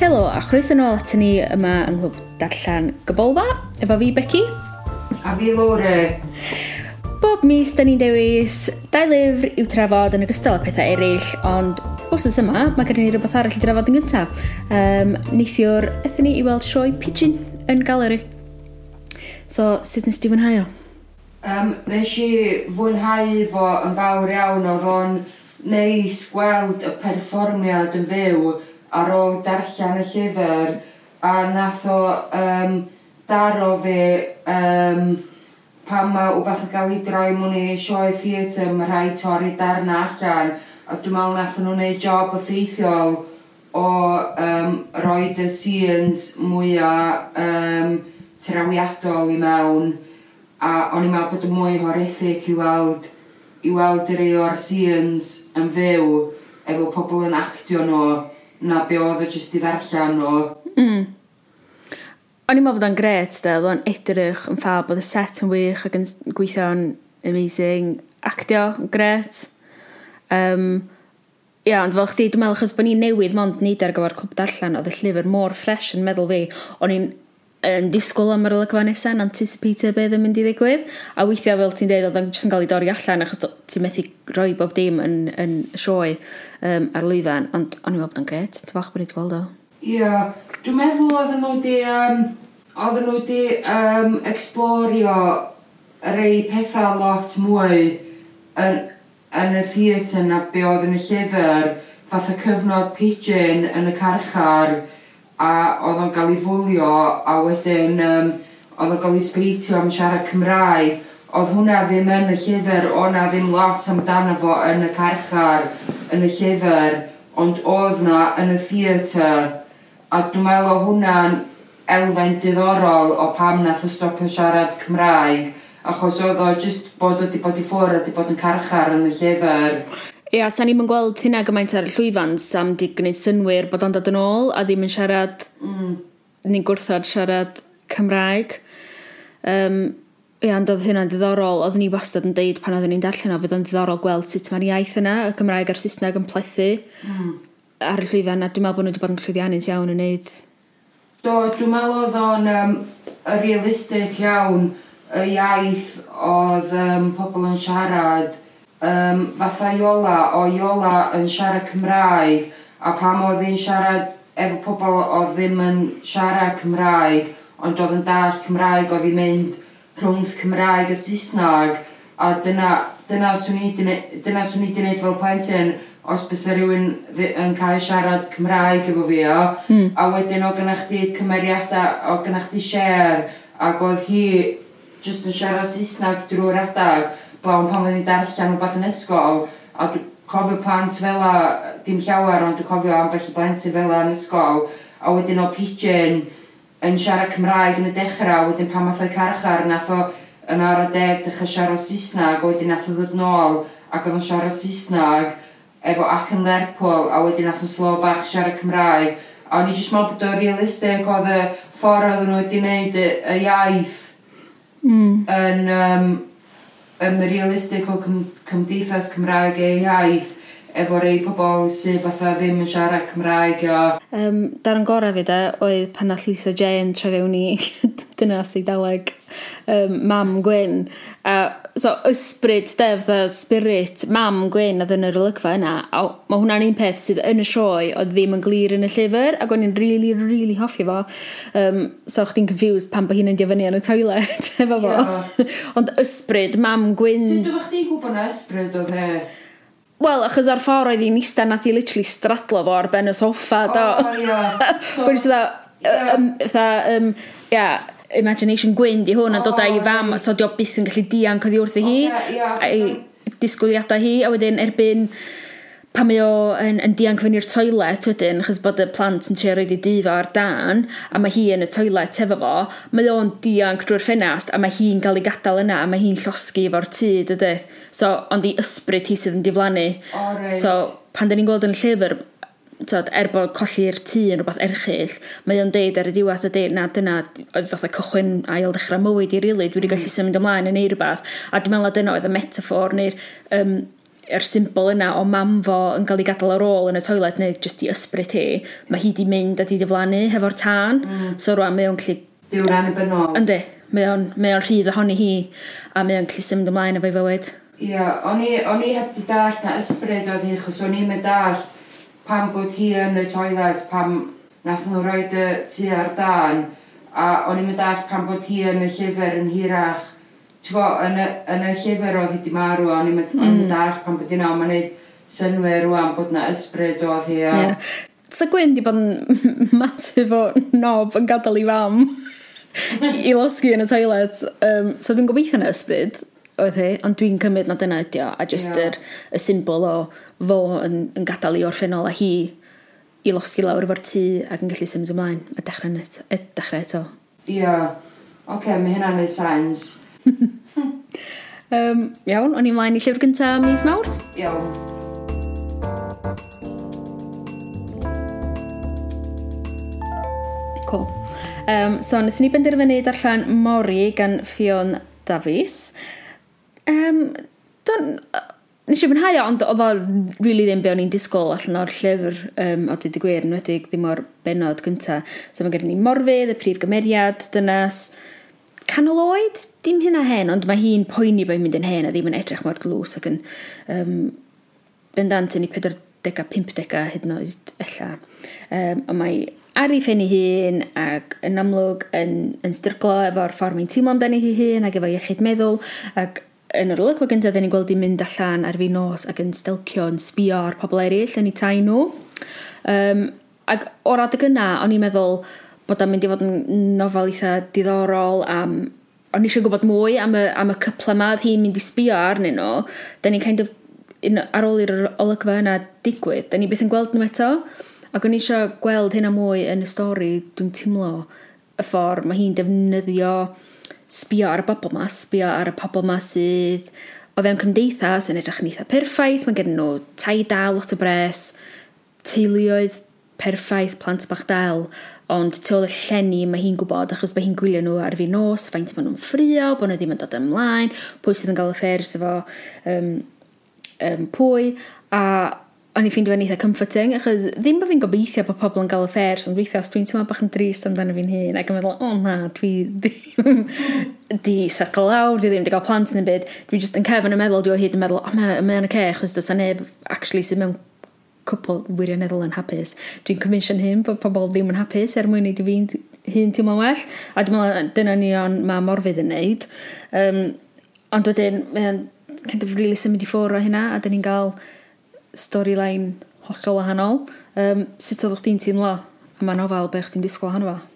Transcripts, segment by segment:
Helo, a chroeso nôl ato ni yma yng Nghlwb Darllan Gybolfa, efo fi Becky. A fi Lore. Bob mis, da ni'n dewis dau lyfr i'w trafod yn ogystal â pethau eraill, ond wrth yma, mae gen i rhywbeth arall i drafod yn gyntaf. Um, neithiwr, ethyn ni i weld sioe Pigeon yn galeri. So, sut nes ti fwynhau o? Um, nes i fwynhau fo yn fawr iawn, oedd o'n neis gweld y perfformiad yn fyw ar ôl darllen y llyfr a nath o um, daro fi um, pan mae wbeth yn cael ei droi mwyn i sioe theatr mae rhai torri darna allan a dwi'n meddwl nath nhw'n gwneud job effeithiol o um, roed y scenes mwyaf um, trawiadol i mewn a o'n i'n meddwl bod yn mwy horrific i weld i weld yr o'r scenes yn fyw efo pobl yn actio nhw na be oedd o jyst i ddarllen nhw. Mm. O'n i'n meddwl bod o'n gret, da, oedd o'n edrych yn ffab, oedd y set yn wych ac yn gweithio'n amazing, actio yn gret. Um, Ia, ond fel chdi, dwi'n meddwl achos bod ni'n newydd mond nid e ar gyfer clwb darllen, oedd y llyfr mor ffres yn meddwl fi, o'n i'n yn disgwyl am yr olygfa nesaf yn anticipatio beth yn mynd i ddigwydd. A weithiau fel ti'n dweud, oedd o'n jyst yn cael ei dorri allan achos ti'n methu rhoi bob dim yn, yn sioe um, ar lwyfan. Ond o'n i'n meddwl bod o'n gret ti'n fach bod ni gweld o? Ie, yeah. dwi'n meddwl oedd nhw wedi um, oedd nhw wedi um, explorio rei pethau lot mwy yn, yn y theatr na be oedd yn y llyfr. Fath y cyfnod pigeon yn y carchar a oedd o'n cael ei fwlio a wedyn um, oedd o'n cael ei sbeitio am siarad Cymraeg. Oedd hwnna ddim yn y llyfr o na ddim lot amdano fo yn y carchar yn y llyfr ond oedd na yn y theatr. A dwi'n meddwl o hwnna'n elfen diddorol o pam nath o stopio siarad Cymraeg achos oedd o just bod o wedi bod i ffwrdd a wedi bod yn carchar yn y llyfr. Ia, yeah, sa'n ni'n gweld hynna gymaint ar y llwyfan, sam di gwneud synwyr bod o'n dod yn ôl a ddim yn siarad, mm. ni'n gwrthod siarad Cymraeg. Um, ia, ond oedd hynna'n ddiddorol, oedd ni wastad yn deud pan oedden ni'n darllen o, fydd o'n ddiddorol gweld sut mae'r iaith yna, y Cymraeg a'r Saesneg yn plethu mm. ar y llwyfan, a dwi'n meddwl bod nhw wedi bod yn llwyddiannus iawn yn wneud. Do, dwi'n meddwl oedd o'n um, realistig iawn y iaith oedd um, pobl yn siarad um, fatha Iola o Iola yn siarad Cymraeg a pam oedd hi'n siarad efo pobl oedd ddim yn siarad Cymraeg ond oedd yn dall Cymraeg oedd hi'n mynd rhwngth Cymraeg a Saesneg a dyna, dyna swn i wedi gwneud fel plentyn os bys rhywun yn cael siarad Cymraeg efo fi o mm. a wedyn o gynnach chi cymeriadau o gynnach chi share ac oedd hi just yn siarad Saesneg drwy'r adag blawn pan oeddwn i'n darllen rhywbeth yn ysgol, a dwi'n cofio plant fel a, dim llawer, ond dwi'n cofio am felly blentyn fel yn ysgol, a wedyn o pigeon yn siarad Cymraeg yn y dechrau, wedyn pan math o'i carchar, nath o yn ar y deg dechrau siarad Saesneg, a wedyn nath o ddod nôl, ac oedd o'n siarad Saesneg, efo ac yn Lerpwl, a wedyn nath o'n slo bach siarad Cymraeg, a o'n i jyst meddwl bod o'n realistig oedd y ffordd oedd nhw wedi gwneud y, y iaith mm. yn, um, ymrealistig o cym cymdeithas Cymraeg ei iaith efo rei pobl sydd fatha ddim yn siarad Cymraeg o... Um, dar yn gorau fi de, oedd pan all Lisa Jane trefewn i dynas Eidaleg um, mam Gwyn. A, so, ysbryd, def, y spirit, mam Gwyn oedd yn yr olygfa yna. A mae hwnna'n un peth sydd yn y sioe oedd ddim yn glir yn y llyfr, ac o'n i'n really, really hoffi fo. Um, so, chdi'n confused pan bod hi'n endio fyny yn y toilet efo fo. Yeah. Ond ysbryd, mam Gwyn... Sut ydych chdi'n gwybod na ysbryd oedd e? Wel, achos ar ffordd oedd hi'n eista nath i literally stradlo fo ar ben y soffa, do. O, oh, ia. Yeah. So, Gwyd i dda, um, um, yeah, imagination gwyn di hwn oh, yn dod ei fam, so di byth yn gallu dianc oddi wrth i hi, okay, yeah, a'i disgwyliadau hi, a wedyn erbyn pan mae o yn, yn dianc fyny i'r toilet wedyn, achos bod y plant yn trio roed i difo ar dan, a mae hi yn y toilet efo fo, mae o'n dianc drwy'r ffenast, a mae hi'n cael ei gadael yna, a mae hi'n llosgu efo'r tŷ, dydy. So, ond i ysbryd hi sydd yn diflannu. Oh, right. So, pan da ni'n gweld yn y llyfr, tod, er bod colli'r tŷ yn rhywbeth erchill, mae o'n deud ar y diwedd y deud, na dyna, oedd fatha cychwyn ail ddechrau mywyd i rili, dwi wedi mhm. gallu symud ymlaen yn ei rhywbeth, a dwi'n meddwl dyna oedd y metafor neu'r um, er symbol yna o mam fo yn cael ei gadael ar ôl yn y toilet neu jyst i ysbryd hi, mae hi di mynd a di diflannu hefo'r tân, mm. so rwan mae o'n cli... y annibynnol. Yndi, mae o'n, mae o'n rhydd ohoni hi a mae o'n cli symud ymlaen efo'i fywyd. Ie, yeah, o'n i, i heb di dallt na ysbryd oedd hi, chos o'n i'n mynd pam bod hi yn y toilet, pam nath nhw roed y tu ar dan, a o'n i'n dall pam bod hi yn y llyfr yn hirach. Ti'n gwybod, yn y, yn y llyfr oedd hi di marw, o'n i'n mm. dall pam bod hi'n awr, mae'n synwyr rwan bod na ysbryd oedd hi. A... Yeah. Sa Gwyn di bod yn masif o nob yn gadael i fam i losgi yn y toilet. Um, so dwi'n gobeithio yn ysbryd oedd hi, ond dwi'n cymryd na dyna ydi o, a just yeah. yr, y symbol o fo yn, yn gadael i orffennol a hi i losgi lawr efo'r tŷ ac yn gallu symud ymlaen a dechrau, net, e, dechrau eto. Ie. Yeah. Oce, okay, mae hynna'n neud signs. um, iawn, o'n i mlaen i llyfr gyntaf mis Mawrth. Iawn. Cool. Um, so, wnaethon ni benderfynu darllen Mori gan Fion Davies. Um, don, nes i fwynhau o, ond oedd o really ddim be o'n i'n disgwyl allan o'r llyfr, um, o dwi gwir, yn wedi ddim o'r benod gynta. So mae gen ni morfydd, y prif gymeriad, dynas, canol oed, dim hynna hen, ond mae hi'n poeni bod hi'n mynd yn hen a ddim yn edrych mor glws ac yn um, bendant yn ei 40-50 hyd yn oed ella. Um, a mae ar ei ffenni hun ac yn amlwg yn, yn styrglo efo'r ffordd mae'n teimlo amdani hi hun ac efo iechyd meddwl ac yn yr olygfa gyntaf, dyn ni'n gweld i'n mynd allan ar fi nos ac yn stelcio yn sbio ar pobl eraill yn ei tai nhw. Um, ac o'r adeg yna, o'n i'n meddwl bod o'n mynd i fod yn nofel eitha diddorol am o'n eisiau gwybod mwy am y, am y cypla yma oedd hi'n mynd i sbio arnyn nhw, da ni'n kind of, in, ar ôl i'r olygfa yna digwydd, da ni byth yn gweld nhw eto, ac o'n eisiau gweld hynna mwy yn y stori, dwi'n teimlo y ffordd mae hi'n defnyddio sbio ar y bobl ma, sbio ar y pobl ma sydd o fewn cymdeithas yn edrych yn eitha perffaith, mae gen nhw tai da, lot o bres, teuluoedd perffaith, plant bach dal, ond tu ôl y llenni mae hi'n gwybod achos mae hi'n gwylio nhw ar fi nos, faint maen nhw'n ffrio, bod nhw ddim yn dod ymlaen, pwy sydd yn cael y ffers efo um, um, pwy, a o'n i ffeindio fe'n eitha comforting, achos ddim bod fi'n gobeithio bod pobl yn gael y ffers, ond weithio, os dwi'n teimlo bach yn drist amdano fi'n hun, ac yn meddwl, o oh, na, dwi ddim di setlo lawr, dwi ddim di gael plant yn y byd, dwi just yn cefn y meddwl, dwi o hyd yn meddwl, o, mae ma yn y achos does neb actually sydd mewn cwpl wirioneddol yn hapus. Dwi'n commission hyn bod pobl ddim yn hapus er mwyn i di fi'n hun teimlo well, a dwi'n meddwl dyna ni on ma morfydd yn neud. Um, ond wedyn, mae'n kind of really symud i ffwr o hynna, a dyn ni'n gael storyline hollol wahanol. Um, sut oedd chdi'n teimlo am y nofel, be chdi'n disgwyl hanno fo?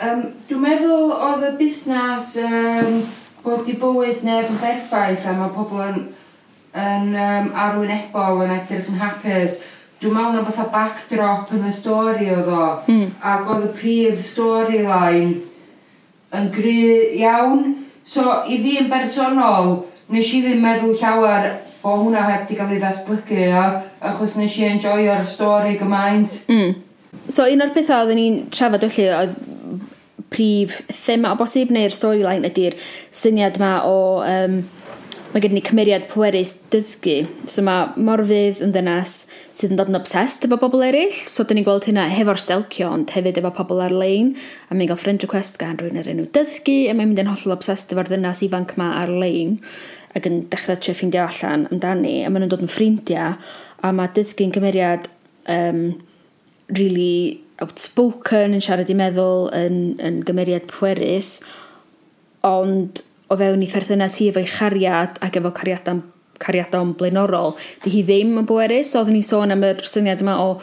Um, dwi'n meddwl oedd y busnes um, bod i bywyd neb yn berffaith a mae pobl yn, yn um, arwynebol yn edrych yn hapus. Dwi'n meddwl na fatha backdrop yn y stori oedd o. Mm. Ac oedd y prif storyline yn gry iawn. So i fi yn bersonol, nes i ddim meddwl llawer bo' hwnna heb 'di gael ei ddatblygu o, achos nes i enjoio'r stori gymaint. Mm. So un o'r pethau oedden ni'n trafod felly oedd prif thema o bosib neu'r storyline ydy'r syniad yma o um, mae gen ni cymeriad pwerus dyddgu. So mae Morfydd yn ddynas sydd yn dod yn obsessed efo bobl eraill. So dyn ni'n gweld hynna hefo'r stelcio ond hefyd efo pobl ar-lein. A mae'n cael friend request gan rwy'n yr enw dyddgu a mae'n mynd yn hollol obsessed efo'r ddynas ifanc yma ar-lein ac yn dechrau tre ffeindio allan amdani a maen nhw'n dod yn ffrindiau a mae dyddgu'n gymeriad um, really outspoken yn siarad i meddwl yn, yn gymeriad pwerus ond o fewn i perthynas hi efo'i chariad ac efo cariadau cariadon blaenorol, di hi ddim yn bwerus. oedden ni sôn am yr syniad yma o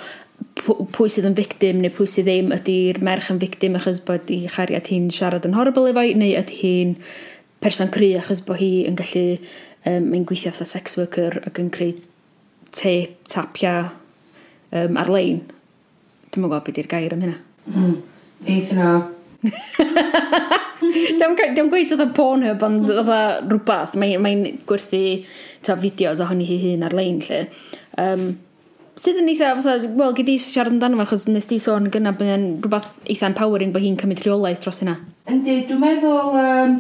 pwy sydd yn victim neu pwy sydd ddim ydy'r merch yn victim achos bod i chariad hi'n siarad yn horrible efo'i neu ydy hi'n person cry achos bod hi yn gallu um, mae'n gweithio fatha sex worker ac yn creu te, tapia um, ar-lein. Dwi'n mwyn gwybod beth yw'r gair am hynna. Mm. Neith yna. Dwi'n gweud oedd y Pornhub ond oedd rhywbeth. Mae'n mae gwerthu ta fideos ohoni hi hun ar-lein lle. Um, sydd yn eitha, fatha, wel, gyd i siarad amdano fe, achos nes di sôn gyna bod yn rhywbeth eitha empowering bod hi'n cymryd rheolaeth dros hynna. Yndi, dwi'n meddwl, um,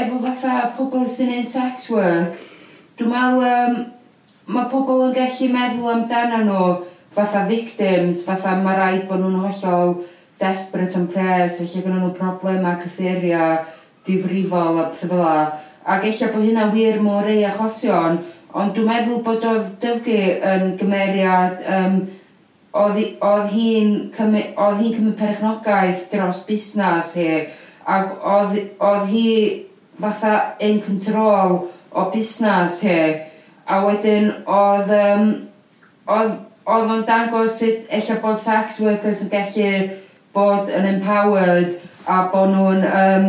efo fatha pobl sy'n ei sex work, dwi'n meddwl um, mae pobl yn gallu meddwl amdano nhw fatha victims, fatha mae rhaid bod nhw'n hollol desperate and pres, eich gynnu nhw problemau cyffuria, difrifol a pethau fel la. Ac eich bod hynna wir mor rei achosion, ond dwi'n meddwl bod oedd dyfgu yn gymeriad, um, oedd hi'n cymryd, cymryd perchnogaeth dros busnes hi, ac oedd hi fatha in control o busnes hi a wedyn oedd um, oedd oedd o'n dangos sut ella bod sex workers yn gallu bod yn empowered a bod nhw'n um,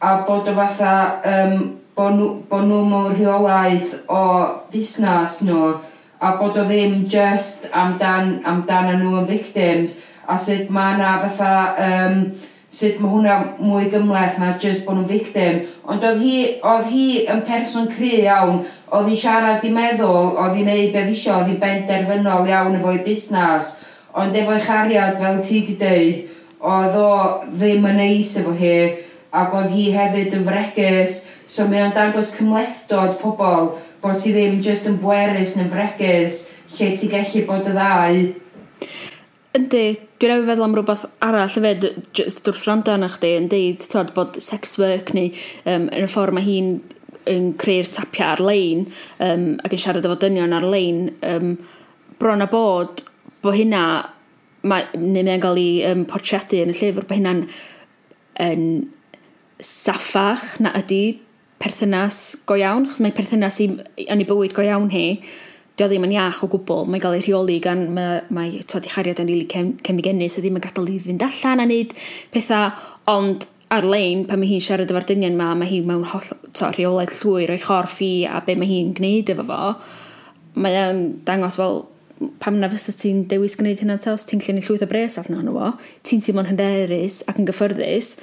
a bod o fatha um, bod nhw, bod nhw mewn rheolaeth o busnes nhw a bod o ddim just amdan, amdan nhw yn victims a sut mae yna fatha um, sut mae hwnna mwy gymleth na just bod nhw'n victim. Ond oedd hi, oedd hi yn person cry iawn, oedd hi siarad i meddwl, oedd hi'n neud beth isio, oedd hi'n benderfynol iawn efo'i busnes. Ond efo'i chariad, fel ti di deud, oedd o ddim yn neis efo hi, ac oedd hi hefyd yn fregus, so mae o'n dangos cymlethdod pobl bod ti ddim just yn bwerus neu fregus, lle ti gallu bod y ddau. Yndi, Dwi'n ewi feddwl am rhywbeth arall hefyd, jyst wrth rando arna chdi, yn deud tod, bod sex work neu um, yn y ffordd mae hi'n yn creu'r tapia ar-lein um, ac yn siarad efo dynion ar-lein, um, bron a bod bod hynna, ma, neu mae'n cael ei um, portreadu yn y llyfr, bod hynna'n yn saffach na ydy perthynas go iawn, chos mae perthynas i, yn ei bywyd go iawn hi, dio ddim yn iach o gwbl, mae'n cael ei rheoli gan mae, mae tod i chariad yn rili cem, cemigennus cem a ddim yn gadael i fynd allan a wneud pethau, ond ar-lein pan mae hi'n siarad efo'r dynion ma, mae hi mewn holl to, rheolaeth llwyr o'i chorff i a be mae hi'n gwneud efo fo, mae e'n dangos fel pam na fysa ti'n dewis gwneud hynna ta, os ti'n llunio llwyth o bres allan o'n fo, ti'n teimlo'n hyderus ac yn gyffyrddus,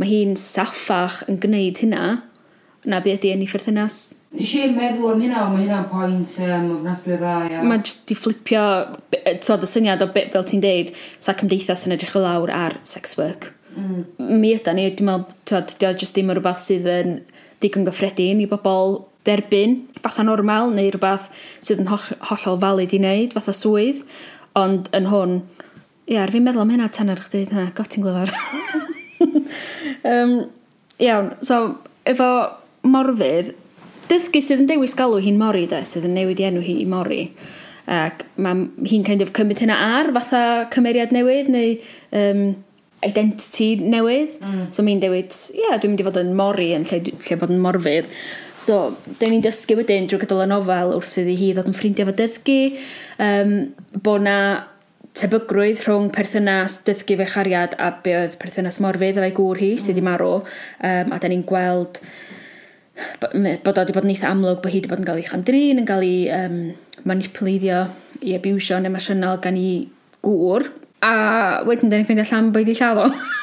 mae hi'n saffach yn gwneud hynna. Na be ydy yn ei ffyrthynas Nes i meddwl am hynna, mae hynna'n pwynt um, ofnadwy dda, ia. Mae jyst di fflipio, tod, y syniad o beth fel ti'n deud, sa cymdeithas yn edrych o lawr ar sex work. Mm. Mi yda ni, dwi'n meddwl, tod, o jyst ddim yn rhywbeth sydd yn digon gyffredin i bobl derbyn, fatha normal, neu rhywbeth sydd yn holl, hollol valid i wneud, fatha swydd. Ond yn hwn, ia, fi'n meddwl am hynna tan ar chdi, na, got ti'n glyfar. um, iawn, so, efo morfydd, dyddgu sydd yn dewis galw hi'n mori de, sydd yn newid i enw hi i mori. Ac mae hi'n kind of cymryd hynna ar fatha cymeriad newydd neu um, identity newydd. Mm. So mi'n dewid, ie, yeah, dwi'n mynd i fod yn mori yn lle, lle bod yn morfydd. So, dyn ni'n dysgu wedyn drwy gydol y nofel wrth iddi hi ddod yn ffrindiau fo dyddgu. um, bod na tebygrwydd rhwng perthynas dyddgu fe chariad a be oedd perthynas morfydd efo'i gŵr hi sydd wedi mm. marw um, a da ni'n gweld bod o wedi bod yn eitha amlwg bod hi wedi bod yn cael ei chamdrin, yn cael ei um, manipuleiddio i abusio'n emosiynol gan ei gŵr. A wedyn, da ni'n ffeindio allan bod wedi lladdo. o.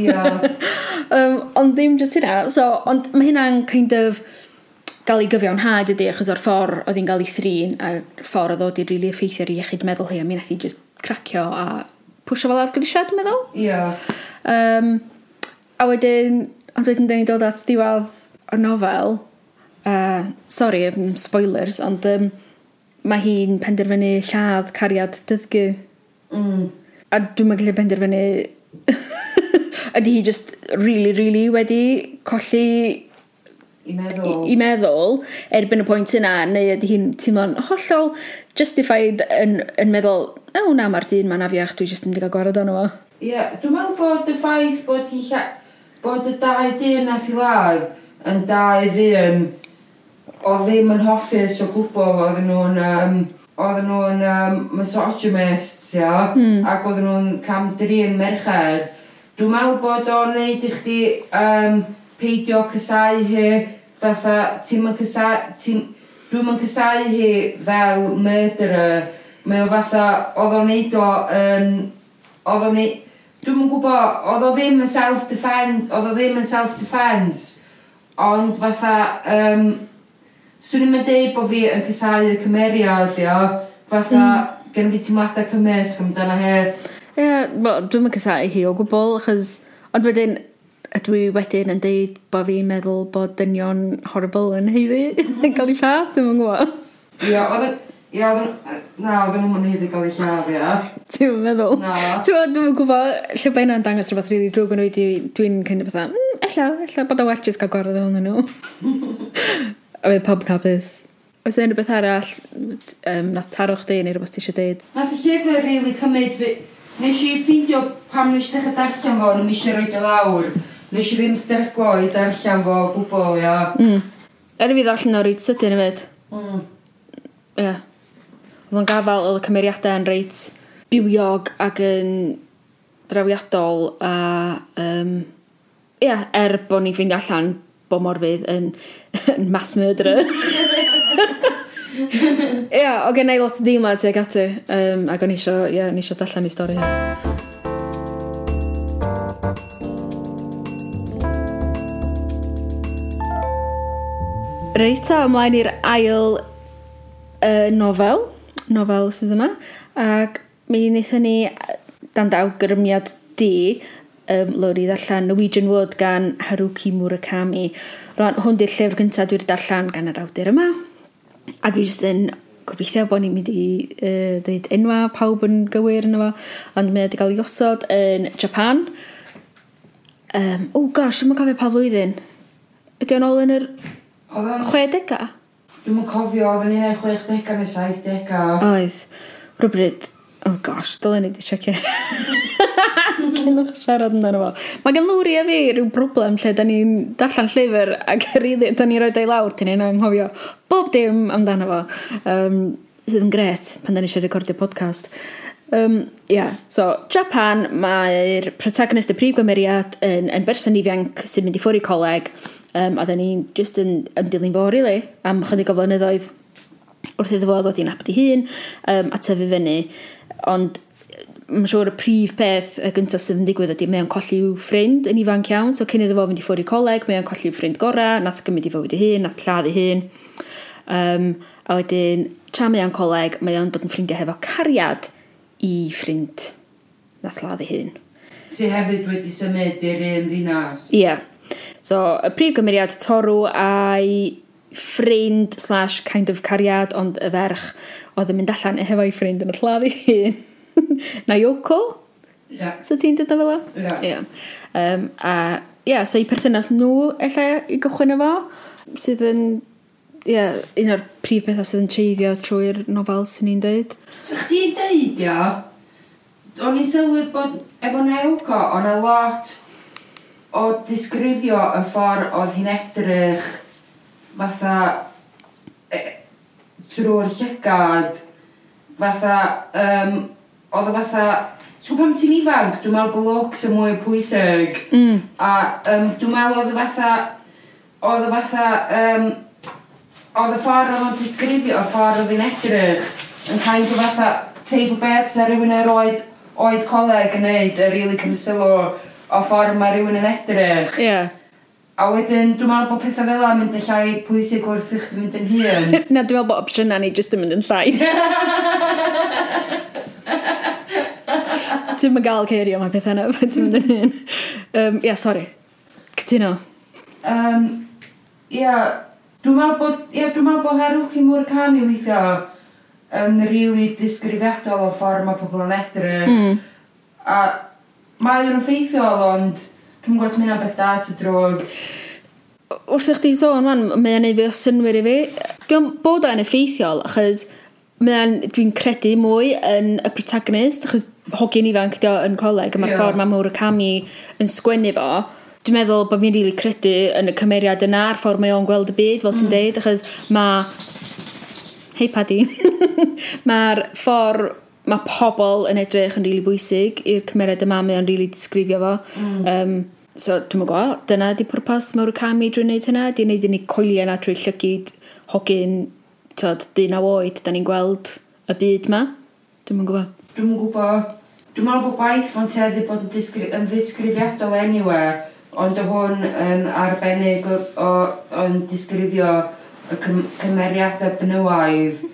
Ia. um, ond ddim jyst hynna. So, ond mae hynna'n kind of gael ei gyfiawnhad ydy achos o'r ffordd oedd hi'n cael ei thrin a'r ffordd oedd o wedi rili really effeithio ar ei iechyd meddwl hi a mi nath hi jyst cracio a pwysio fel ar grisiad meddwl. Ia. Um, a wedyn, ond wedyn da ni'n dod at diwedd o'r nofel, uh, sorry, um, spoilers, ond um, mae hi'n penderfynu lladd cariad dyddgu. Mm. A dwi'n meddwl penderfynu... ydy hi just really, really wedi colli i meddwl. I, i meddwl erbyn y pwynt yna neu ydy hi'n teimlo'n hollol justified yn, yn meddwl o oh, na mae'r dyn ma'n afiach dwi jyst yn mynd i gael gwared o'n o Ie, yeah, dwi'n meddwl bod y ffaith bod hi lla... bod y dau dyn nath i ladd yn da i ddyn o ddim yn hoffus o gwbl oedden nhw'n um, oedden nhw'n um, misogynists ia mm. ac oedden nhw'n camdrin merched. Dwi'n meddwl bod o'n neud i chdi um, peidio cysau hi fatha ti'n mynd cysau ti'n dwi'n mynd cysau hi fel murderer. Mae o fatha oedd o'n neud o yn oedd o'n neud dwi'n mynd gwybod oedd o ddim yn self-defense oedd o ddim yn self-defense Ond fatha, um, swn i'n deud bod fi yn cysau y cymeriad, ia. Fatha, mm. gen fi teimladau cymysg amdano he. Ie, yeah, well, dwi'n cysau hi o gwbl, achos... Ond wedyn, ydw i wedyn yn deud bod fi'n meddwl bod dynion horrible yn heiddi yn cael ei lladd, dwi'n gwybod. Ie, yeah, Ie, na, oedden nhw'n heiddi gael eu ia. Ti'n meddwl? Na. Ti'n meddwl, dwi'n gwybod lle bai yna'n dangos rhywbeth rili drwg yn i dwi'n kind of fatha, mm, ella, ella bod o well jyst cael gorau ddwn nhw. a fe pob nabys. Oes e yna rhywbeth arall, um, na taro chdi neu rhywbeth ti eisiau deud? Nath y llyfr rili cymryd fi... Nes i ffeindio pam nes i ddechrau darllen fo, nes i roed o lawr. Nes i ddim sterglo i darllen fo gwbl, ia. Mm. Er i fi ddallan o'r ryd sydyn hefyd. Mm. Ie. Yeah. Oedd Mae'n gafael y cymeriadau yn reit bywiog ac yn drawiadol a um, ia, er bod ni'n ffeindio allan bod Morfydd yn, yn mass murderer. Ia, yeah, o gen i lot o deimlad tuag ati, um, ac o'n isio, ia, yeah, isio dallan i stori hyn. Reit, a ymlaen i'r ail uh, nofel nofel sydd yma ac mi wnaethon ni dan daw gyrmiad di um, lori ddarllen Norwegian Wood gan Haruki Murakami. Rwan, hwn di'r llyfr gyntaf dwi darllen gan yr awdur yma. A dwi jyst yn gobeithio bod ni'n mynd i uh, dweud enwa pawb yn gywir yna fo, ond mae wedi cael ei osod yn Japan. Um, oh gosh, yma cofio pa flwyddyn. Ydy o'n ôl yn yr 60au? Dwi'm yn cofio, oedden ni'n ei 60au neu 70au. Oedd. Rhywbryd, oh gosh, dylen ni di checio. Cyn o'ch siarad yn fo. Mae gan Lwri a fi rhyw broblem lle da ni'n darllen llyfr ac rydyn da ni'n rhoi ei lawr tyn ni'n anghofio bob dim amdano fo. Um, sydd yn gret pan da ni eisiau recordio podcast. Um, yeah. So, Japan, mae'r protagonist y prif gymeriad yn, yn berson ifianc sy'n mynd i ffwrdd i coleg Um, a da ni'n just yn, yn dilyn fo, really, am chydig o flynyddoedd wrth iddo fo ddod i'n abdi hun um, a tyfu fyny. Ond mae'n siŵr y prif peth y gyntaf sydd yn digwydd ydy mae o'n colli i'w ffrind yn ifanc iawn. So cyn iddo fo fynd i ffwrdd i coleg, mae o'n colli i'w ffrind gorau, nath gymryd i fywyd i hun, nath lladd i hun. Um, a wedyn, tra mae o'n coleg, mae o'n dod yn ffrindiau hefo cariad i ffrind nath lladd i hun. Si hefyd wedi symud i'r un ddinas? Ie. Yeah. So, y prif gymeriad torw a'i ffrind slash kind of cariad, ond y ferch oedd yn mynd allan hefo'i ffrind yn y lladd i hun. Na Yoko? Nayoko? Yeah. So ti'n dod o fel o? Yeah. yeah. Um, a, ie, yeah, so i perthynas nhw, efallai, i gychwyn efo, sydd yn ie, yeah, un o'r prif bethau sydd yn treiddio trwy'r nofel sy'n ni'n dweud. So chdi'n dweud, ia, o'n i'n sylwi bod efo Newco, o'n a lot o disgrifio y ffordd oedd hi'n edrych fatha e, trwy'r llygad fatha um, oedd o fatha Ti'n pam ti'n ifanc, dwi'n meddwl bod looks yn mwy pwysig. Mm. A um, dwi'n meddwl oedd o fatha... Oedd o fatha... Um, oedd y ffordd oedd o'n disgrifio, y ffordd oedd hi'n edrych yn cael o fatha teip o beth sy'n rhywun yr oed, oed coleg yn neud, y rili really cymysylw o ffordd mae rhywun yn edrych. Ie. Yeah. A wedyn, dwi'n meddwl bod pethau fel yna mynd yn llai pwysig wrth i'ch mynd yn hun. Na, dwi'n meddwl bod opsiynau ni jyst yn mynd yn llai. Ti'n mynd gael ceirio mae pethau na, ti'n mynd yn hun. Um, ia, yeah, sori. Cytuno. Um, ia, yeah, dwi'n meddwl bod, ia, yeah, dwi'n meddwl bod Haruki Murakami weithio yn um, rili really disgrifiadol o ffordd mae pobl yn edrych. Mm. A mae o'n effeithiol, ond dwi'n gwybod sy'n mynd am beth da to drog. Wrth i chdi sôn, man, mae o'n ei fi o synwyr i fi. Dwi'n bod o'n effeithiol, achos dwi'n credu mwy yn y protagonist, achos hogyn ifanc dio yn coleg, a mae'r yeah. ffordd mae Mawr y Cami yn sgwennu fo, dwi'n meddwl bod fi'n rili really credu yn y cymeriad yna, a'r ffordd mae o'n gweld y byd, fel ti'n mm. deud, achos mae... Hei, Paddy. mae'r ffordd mae pobl yn edrych yn rili really bwysig i'r cymeriad yma, mae o'n rili really disgrifio fo. Mm. Um, so, dwi'n gwybod, dyna di pwrpas mawr y cami drwy'n neud hynna, di wneud i ni coelio yna drwy llygyd hogyn, tod, dyn a oed, da ni'n gweld y byd ma. Dwi'n gwybod. Dwi'n gwybod. Dwi'n meddwl bod gwaith fo'n teddu bod yn, disgrif yn ddisgrifiadol anywhere, ond o hwn yn arbennig o'n disgrifio y cym cymeriadau benywaidd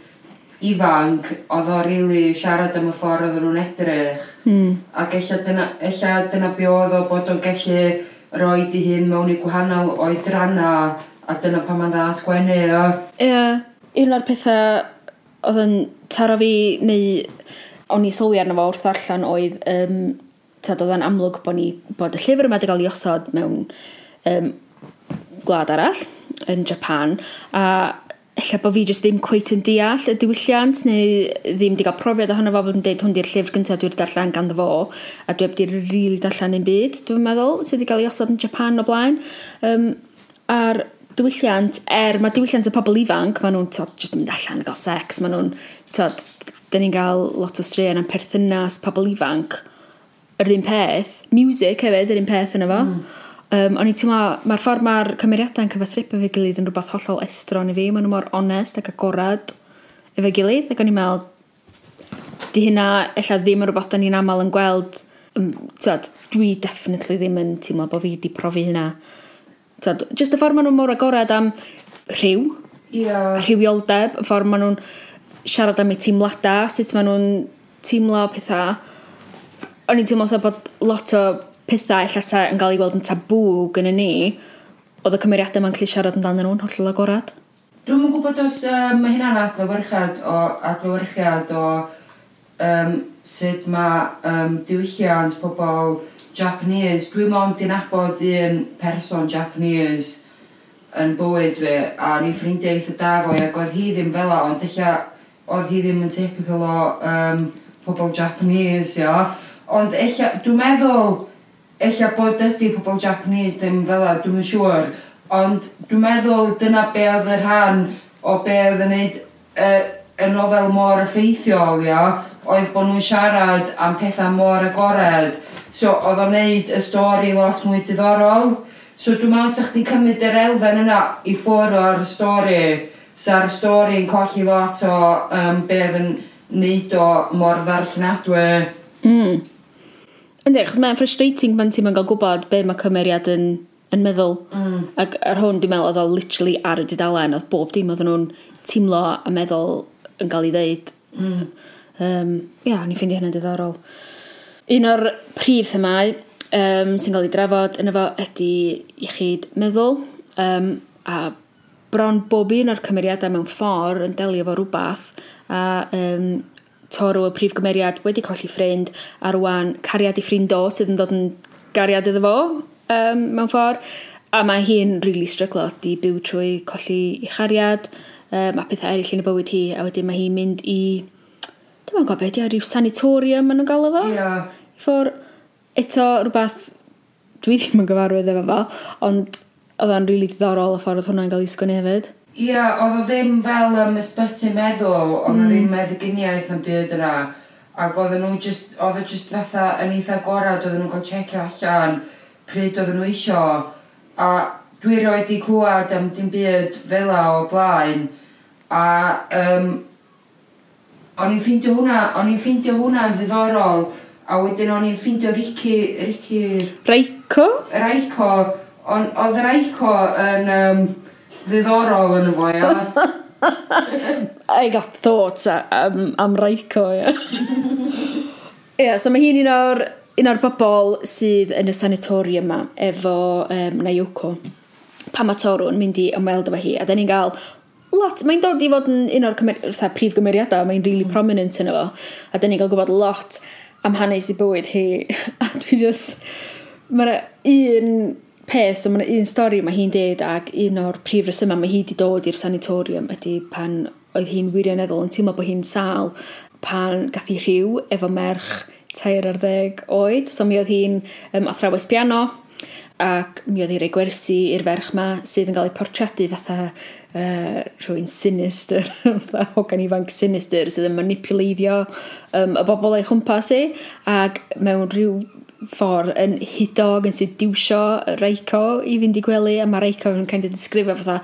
ifanc, oedd o rili siarad am y ffordd oedden nhw'n edrych. Mm. Ac ella dyna, ella dyna be oedd o bod o'n gallu roi di hun mewn i gwahanol oedranna a dyna pa mae'n dda sgwennu o. Ie, yeah. un o'r pethau oedd yn taro fi neu o'n i sylwi arno fo wrth allan oedd um, tad oedd yn amlwg bod, ni, bod y llyfr yma wedi cael ei osod mewn um, gwlad arall yn Japan a ella bod fi jyst ddim cweit yn deall y diwylliant neu ddim wedi cael profiad ohono fo bod yn dweud hwn di'r llyfr gyntaf dwi'n darllen gan fo a dwi wedi rili really darllen un byd dwi'n meddwl sydd wedi cael ei osod yn Japan o blaen. Um, a'r diwylliant er mae diwylliant y pobl ifanc maen nhw'n tod jyst yn mynd allan yn cael sex maen nhw'n tod dyn ni'n cael lot o straeon am perthynas pobl ifanc. Yr un peth music hefyd yr un peth yna fo. Mm. Um, o'n i'n teimlo, mae'r ffordd mae'r cymeriadau'n cyfathrebu fe gilydd yn rhywbeth hollol estron i fi. Maen nhw mor onest ac agorad efo gilydd. Ac o'n i'n meddwl, di hynna, ella ddim yn rhywbeth da ni'n aml yn gweld. Um, tyd, dwi definitely ddim yn teimlo bod fi wedi profi hynna. Tyd, just y ffordd maen nhw mor agorad am rhyw, yeah. rhywioldeb, y ffordd maen nhw'n siarad am eu teimladau, sut maen nhw'n teimlo pethau. O'n i'n teimlo bod lot o pethau llasa yn cael ei weld yn tabw gyda ni, oedd y cymeriadau ma'n cael ei siarad amdanyn nhw'n hollol agorad. Dwi'n yn gwybod os um, mae hynna'n adlywyrchiad o adlywyrchiad o um, sut mae um, diwylliant pobl Japanese, dwi'n mond i abod un person Japanese yn bywyd fi, a ni'n ffrindiau eitha da fo, ac oedd hi ddim fel o, ond dylla oedd hi ddim yn typical o um, pobl Japanese, ia. Ond eich, dwi'n meddwl, ella bod ydy pobl Japanese ddim fel a, dwi'n siŵr, ond dwi'n meddwl dyna be oedd y rhan o be oedd yn neud y, y nofel mor effeithiol, ia, oedd bod nhw'n siarad am pethau mor agored. So, oedd o'n neud y stori lot mwy diddorol. So, dwi'n meddwl sa'ch chi'n cymryd yr elfen yna i ffwrdd o'r stori. Sa'r stori'n colli lot o um, be oedd yn neud o mor ddarllenadwy. Mm. Yndi, achos mae'n frustrating pan ti'n gael gwybod be mae cymeriad yn, yn meddwl. Mm. Ac ar hwn dwi'n meddwl oedd o literally ar y dudalen, oedd bob dim oedd nhw'n teimlo a meddwl yn cael ei ddeud. Mm. Um, ia, ni'n ffeindio hynny'n diddorol. Un o'r prif themau um, sy'n cael ei drafod yn efo ydy iechyd meddwl um, a bron bob un o'r cymeriadau mewn ffordd yn delio efo rhywbeth a um, toro y prif gymeriad wedi colli ffrind a rwan cariad i ffrind o sydd yn dod yn gariad iddo fo um, mewn ffordd a mae hi'n really stryglo di byw trwy colli i chariad. Um, a pethau eraill yn y bywyd hi a wedyn mae hi'n mynd i dwi'n meddwl beth yw rhyw sanatorium maen nhw'n gael efo yeah. i ffwr eto rhywbeth dwi ddim yn gyfarwydd efo fo ond oedd o'n rili really diddorol y ffordd oedd hwnna'n cael ei sgwini hefyd. Ia, oedd o ddim fel ym ysbyty meddwl, oedd mm. o hmm. ddim meddyginiaeth yn byd yna. Ac oedd nhw just, oedd o just fatha yn eitha gorau, oedd nhw'n gael checio allan pryd oedd nhw isio. A dwi roed i clywed am dim byd fel o blaen. A um, o'n i'n ffeindio hwnna, o'n i'n ffeindio hwnna yn ddiddorol. A wedyn o'n i'n ffeindio Ricky... Ricky... Raico? Raico. Oedd Raico yn... Um, ddiddorol yn y fo, ia. I got thoughts uh, um, am, am Raico, ia. Ie, yeah, so mae hi'n un o'r, un o'r bobl sydd yn y sanatorium yma efo um, Nayoko. pa mae Toru yn mynd i ymweld efo hi, a da ni'n gael lot, mae'n dod i fod yn un o'r cymer, prif gymeriadau, mae'n really mm. prominent yn efo, a da ni'n gael gwybod lot am hanes i bywyd hi, a dwi just, mae'n un peth, so mae un stori mae hi'n deud ac un o'r prif resyma mae hi wedi dod i'r sanitorium ydy pan oedd hi'n wirioneddol yn teimlo bod hi'n sal pan gath hi rhyw efo merch tair ar ddeg oed. So mi oedd hi'n um, athrawes piano ac mi oedd hi'n rei gwersi i'r ferch ma sydd yn cael ei portreadu fatha uh, rhywun sinister, fatha hogan ifanc sinister sydd yn manipuleiddio um, y bobl ei chwmpas i ac mewn rhyw ffordd yn hudog, yn sediwsio Reiko i fynd i gwely, a mae Reiko yn kind of disgrifio fatha,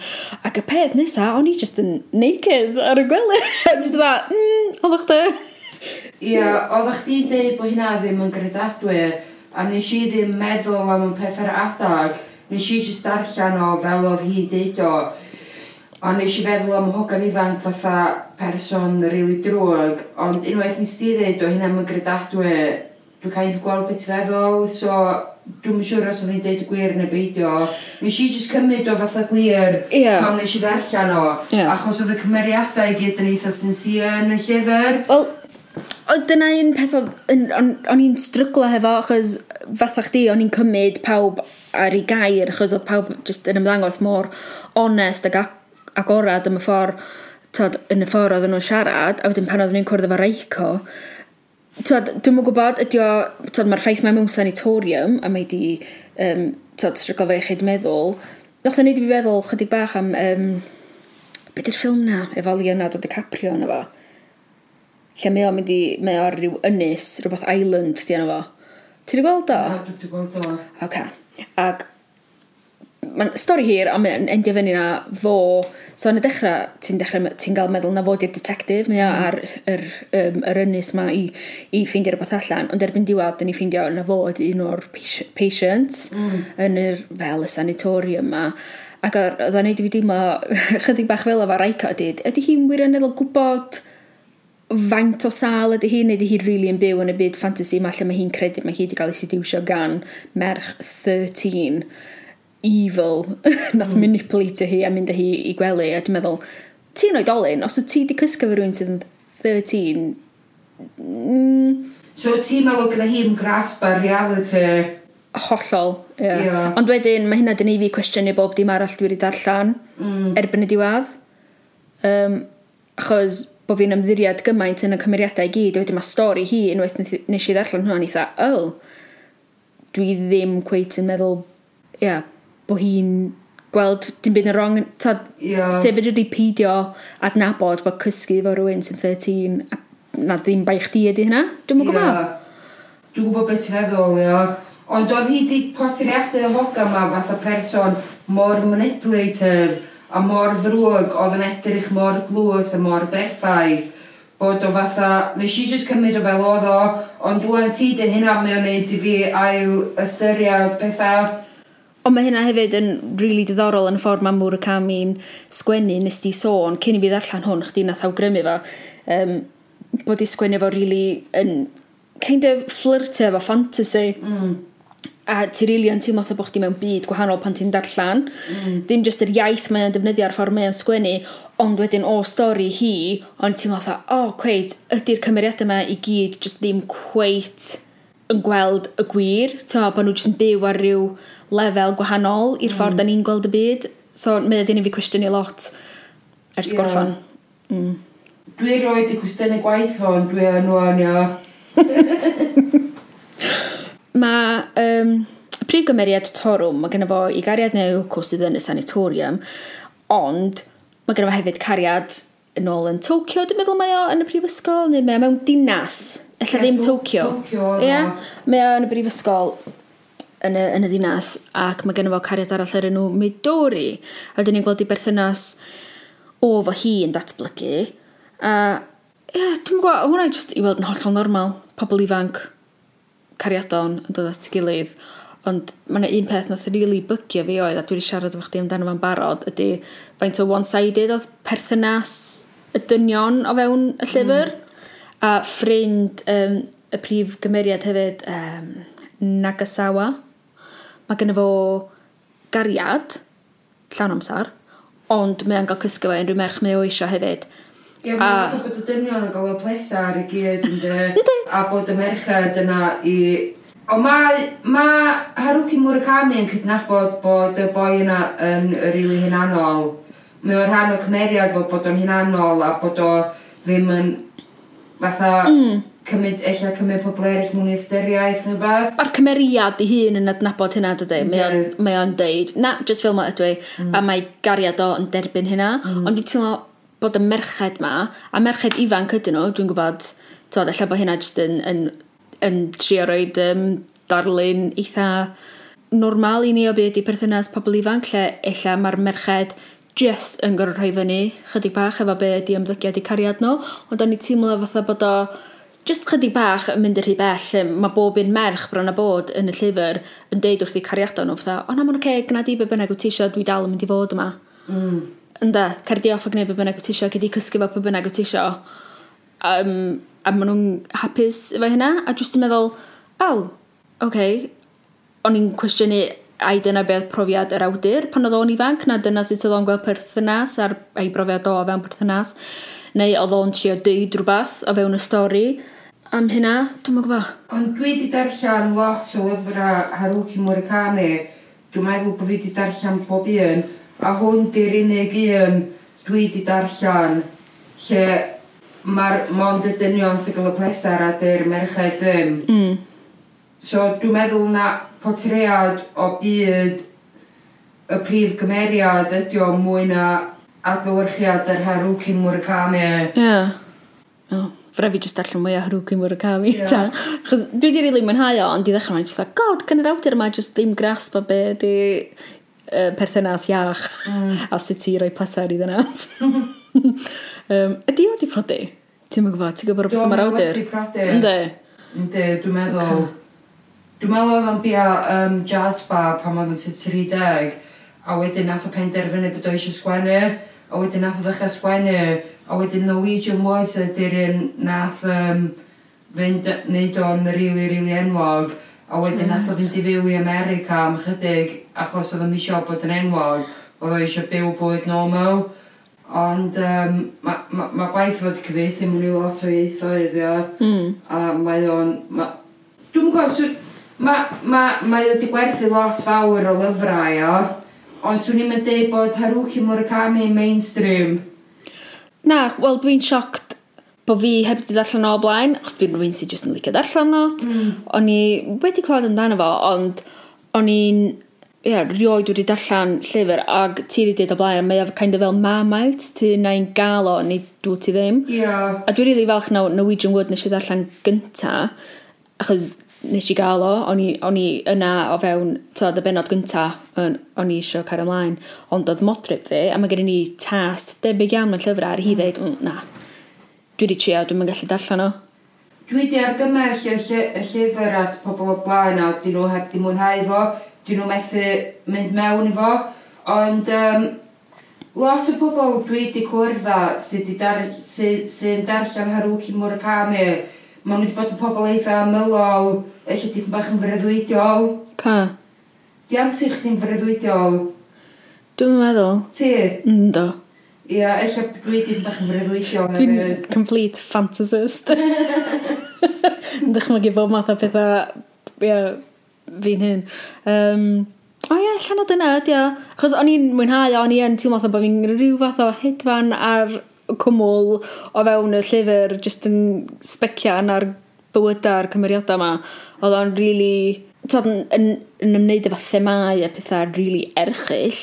ac y peth nesa o'n i just yn naked ar y gwely. just fatha, mm, oedd o'ch Ia, yeah, oedd o'ch di dweud bod hynna ddim yn gredadwy, a nes i ddim meddwl am y peth ar adag, nes i just darllen o fel oedd hi deud o, a nes i feddwl am hogan ifanc fatha person rili really drwg, ond unwaith nes di dweud o hynna yn gredadwy, dwi'n cael of gweld beth i feddwl, so dwi'n siŵr os oedd hi'n deud y gwir neu beidio. Nes i jyst cymryd o fatha gwir yeah. pan nes i ddarllen o, yeah. achos oedd y cymeriadau i gyd yn eitha sincere yn y llyfr. Wel, O, dyna un peth o'n i'n stryglo hefo, achos fatha chdi, o'n i'n cymryd pawb ar ei gair, achos oedd pawb just yn ymddangos mor onest ag agorad am y ffordd, tod, yn y ffordd oedden nhw'n siarad, a wedyn pan oedden nhw'n cwrdd efo Reiko, Twad, dwi'n mwyn gwybod, ydy o, twad, mae'r ffaith mae mewn sanitorium, a mae di, um, twad, strygol fe iechyd meddwl. Nath o'n e i wedi feddwl chydig bach am, um, beth yw'r ffilm na, efo Leonardo DiCaprio yna fo. Lle mae o'n mynd i, mae o'r rhyw ynys, rhywbeth island di yna fo. Ti wedi gweld o? Na, dwi wedi gweld o. Oce. Okay. Ac mae'n stori hir, ond mae'n endio fyny na fo... So, yn y dechrau, ti'n dechrau, ti'n gael meddwl na fo di'r detective, mae mm. ar yr, um, yr ynys ma i, i ffeindio rhywbeth allan, ond erbyn diwedd, dyn ni ffeindio na fo ydy un o'r patients mm. yn yr, fel, y sanatorium ma. Ac oedd o'n neud i fi deimlo, chydig bach fel efo'r Aika ydy, ydy hi'n wirioneddol gwybod faint o sal ydy hi, neu ydy hi'n really yn byw yn y byd fantasy ma lle mae hi'n credu mae hi wedi cael ei sediwsio gan merch 13 evil nath mm. manipulatio hi a mynd â hi i gwely a dwi'n meddwl ti'n oedolyn os o ti di cysgu fy rhywun sydd yn 13 mm, So ti'n meddwl gyda hi'n grasp ar reality? Hollol, ie. Yeah. yeah. Ond wedyn, mae hynna dyn ni fi cwestiynu bob dim arall dwi wedi darllen mm. erbyn y diwedd. Um, achos bod fi'n ymddiriad gymaint yn y cymeriadau i gyd, wedyn mae stori hi unwaith nes i ddarllen hwnna'n eitha, oh, dwi ddim cweith yn meddwl, Ia, yeah, bod hi'n gweld dim byd yn wrong, ta, yeah. sefyd ydi peidio adnabod bod cysgu fo rhywun sy'n 13 a na ddim bai chdi ydy hynna, dwi'n mwyn yeah. gwybod. Dwi'n gwybod beth ti'n feddwl, ia. Ond oedd hi wedi portreadu y hoga yma fath o person mor manipulator a mor ddrwg, oedd yn edrych mor glws a mor berffaith bod o fatha, nes i just cymryd o fel oedd o, ond dwi'n ti dy hynna mae o'n neud i fi ail ystyried pethau Ond mae hynna hefyd yn rili really diddorol yn y ffordd mae Murakami'n sgwennu nes di sôn cyn i fi ddarllen hwn, chdi nath awgrymu fo, um, bod i sgwennu fo rili really yn kind of flirtio efo fantasy. Mm. A ti rili really yn teimlo bod chdi mewn byd gwahanol pan ti'n darllen. Mm. Dim jyst yr iaith mae'n defnyddio ar ffordd mae'n sgwennu, ond wedyn o stori hi, ond ti'n meddwl, o, oh, cweit, ydy'r cymeriadau yma i gyd jyst ddim cweit yn gweld y gwir, to, bod nhw jyst yn byw ar ryw lefel gwahanol i'r ffordd mm. da ni'n gweld y byd. So, mae ydyn ni fi cwestiynu lot ers yeah. gorffan. Mm. Dwi roed i cwestiynu gwaith hon, dwi yn wanio. mae um, prif gymeriad Torwm, mae gennym fo i gariad neu cws sydd yn y sanitorium, ond mae gennym fo hefyd cariad yn ôl yn Tokyo, dwi'n meddwl mae o yn y prifysgol, neu mae o mewn dinas, ella yeah, ddim to Tokyo. Tokyo yeah? Mae o yn y brifysgol yn y, yn y ddinas, ac mae gennym fo cariad arall ar enw Midori, a dyn ni'n gweld i berthynas o fo hi yn datblygu, a yeah, dwi'n gwybod, hwnna jyst i weld yn hollol normal, pobl ifanc, cariadon yn dod at gilydd, Ond mae yna un peth nath really bygio fi oedd, a dwi wedi siarad efo chdi amdano fo'n barod, ydy faint o one-sided oedd perthynas y dynion o fewn y hmm. llyfr. Mm. A ffrind um, y prif gymeriad hefyd, um, Nagasawa, mae gennym fo gariad, llawn amser, ond mae o'n cael cysgu fo unrhyw merch mae o eisiau hefyd. Ie, mae'n bod y dynion yn gael y plesar i gyd, a bod y merched yna i O mae, mae Haruki Murakami yn cydnabod bod y boi yna yn rili hunanol. Mae o'r rhan o cymeriad fod bod o'n hunanol a bod o ddim yn fatha mm. cymryd, eich cymryd pobl eraill mwyn i ystyriaeth neu beth. Mae'r cymeriad i hun yn adnabod hynna dydy. Mae o'n, yeah. mae on deud, na, just ffilm o ydw i, mm. a mae gariad o yn derbyn hynna. Mm. Ond dwi'n teimlo bod y merched ma, a merched ifanc ydyn nhw, dwi'n gwybod, tod, efallai bod hynna jyst yn, yn yn trio roed um, darlun eitha normal i ni o beth i perthynas pobl ifanc lle ella mae'r merched just yn gorfod rhoi fyny chydig bach efo be ydi ymddygiad i cariad nhw ond o'n i teimlo fatha bod o just chydig bach yn mynd i'r rhy bell lle mae bob un merch bron a bod yn y llyfr yn deud wrth i cariadon nhw fatha o na mae'n oce okay, gna di be bynnag wyt ti eisiau dwi dal yn mynd i fod yma mm. ynda cerdi off o gwneud be bynnag wyt ti isio gyd i cysgu fo be bynnag wyt ti isio um, a maen nhw'n hapus efo hynna, a jyst yn meddwl, oh, oce, okay. o'n i'n cwestiynu ai dyna beth profiad yr awdur pan oedd o'n ifanc, na dyna sut oedd o'n gweld perthynas a'r ei brofiad o fewn perthynas, neu oedd o'n trio dweud rhywbeth o fewn y stori am hynna, dwi'n mwyn gwybod. Ond dwi wedi darllen lot o lyfrau Haruki Murakami, dwi'n meddwl bod fi wedi darllen bob un, a hwn di'r unig un dwi wedi darllen lle mae'r mond y dynion sy'n gael y pleser a dy'r merched ddim. Mm. So dwi'n meddwl na potread o byd y prif gymeriad ydy o mwy na adlywyrchiad yr Haruki Murakami. Ie. Yeah. Oh, Fyra fi jyst allan mwy o Haruki Murakami. Yeah. Ta. Chos dwi wedi rili mwynhau o, ond i ddechrau mae'n jyst a, god, gan yr awdur yma jyst ddim grasp o be di uh, perthynas iach mm. a sut i roi pleser i ddynas. Um, ydy o di prodi? Ti'n mynd gwybod, ti'n gwybod rhywbeth am yr awdur? Dwi'n prodi. Ynddi? Ynddi, dwi'n meddwl... Dwi'n meddwl oedd o'n bia um, jazz bar pan oedd yn sy'n 30 a wedyn nath o penderfynu bod o eisiau sgwennu a wedyn nath o ddechrau sgwennu a wedyn Norwegian Voice ydy'r un nath um, fynd, neud o'n rili, rili enwog a wedyn nath o fynd i fyw i America am chydig achos oedd o'n misio bod yn enwog oedd o eisiau byw bwyd normal Ond um, mae ma, ma gwaith wedi cyfeithi mewn i lot o ieithoedd mm. a mae o'n... Ma, Dwi'n gwybod, swn, ma, ma, mae wedi gwerthu lot fawr o lyfrau o, ond swn i'n mynd dweud bod Haruki Murakami mainstream. Na, wel dwi'n sioct bod fi heb wedi darllen o blaen, achos dwi'n rhywun sydd jyst yn licio darllen not. Mm. O'n i wedi clywed amdano fo, ond o'n i'n yeah, rioed wedi darllen llyfr ac ti wedi dweud o blaen a mae efo kind of fel marmite ti na'n gael o neu dwi ti ddim. Yeah. a dwi'n rili really falch na Norwegian Wood nes i ddarllen gynta achos nes i gael o o'n i, on i yna o fewn tod, y benod gynta o'n i eisiau cael ymlaen ond oedd modryb fi a mae gen i ni tas debyg iawn mewn llyfrau ar hi mm. ddeud mm, na dwi wedi trio dwi'n gallu darllen o. Dwi wedi argymell y, lle, y llyfr at pobl o blaen a dyn nhw heb di mwynhau fo dyn nhw methu mynd mewn i fo. Ond um, lot o bobl dwi wedi cwrdd â sy'n sy, dar, sy, sy darllen Haruki Murakami, maen nhw wedi bod yn pobl eitha ymylol, eich dipyn bach yn fyrddwydiol. Ca? Di anti chdi'n fyrddwydiol? Dwi'n meddwl. Ti? Ynddo. Ia, yeah, eich dwi dipyn bach yn fyrddwydiol. Dwi'n complete fantasist. Yn dychmygu bod math o pethau... yeah, fi'n hyn. Um, o ie, allan o dyna ydi o. Achos o'n i'n mwynhau, o'n i'n teimlo bod fi'n rhyw fath o hedfan ar cwmwl o fewn y llyfr, jyst yn specian ar bywydau a'r cymeriadau yma. Oedd o'n really, tod, yn, yn, yn ymwneud efo themau a pethau really erchill.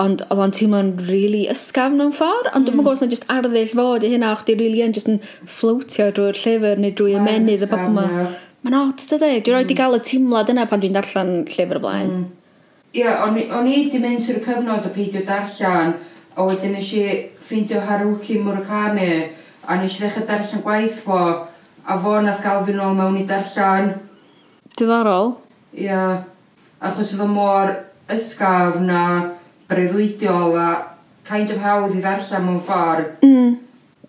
Ond oedd o'n teimlo'n really ysgafn mewn ffordd, ond mm. dwi'n gwybod os jyst arddull fod i hynna, o'ch di really yn jyst yn floatio drwy'r llyfr neu drwy ymenydd y bobl yma. Yeah. Mae'n odd, dydy? Dwi'n rhoi di mm. gael y teimlad yna pan dwi'n darllen llyfr y blaen. Mm. Ie, yeah, o'n, on i wedi mynd trwy'r cyfnod o peidio darllen, a wedyn nes i ffeindio Haruki Murakami, a nes i ddechrau darllen gwaith fo, a fo nath gael fi nôl mewn i darllen. Diddorol? Ie, yeah. achos oedd o mor ysgaf na breuddwydiol a kind of hawdd i ddarllen mewn ffordd. Mm.